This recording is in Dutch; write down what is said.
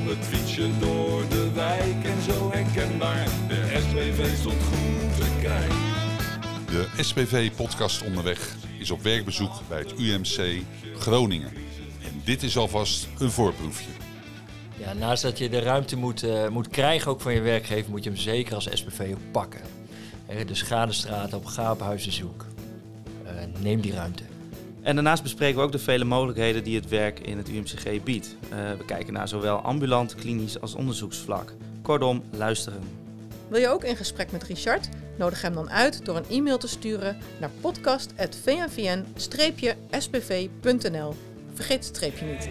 op het fietsje door de wijk en zo herkenbaar. De SPV stond goed te kijken. De SPV-podcast onderweg is op werkbezoek bij het UMC Groningen. En dit is alvast een voorproefje. Ja, naast dat je de ruimte moet, uh, moet krijgen ook van je werkgever, moet je hem zeker als SPV ook pakken. dus ga de straat op, ga op huizenzoek. Uh, neem die ruimte. En daarnaast bespreken we ook de vele mogelijkheden die het werk in het UMCG biedt. Uh, we kijken naar zowel ambulant, klinisch als onderzoeksvlak. Kortom, luisteren. Wil je ook in gesprek met Richard? Nodig hem dan uit door een e-mail te sturen naar podcast.vnvn-spv.nl. Vergeet het streepje niet.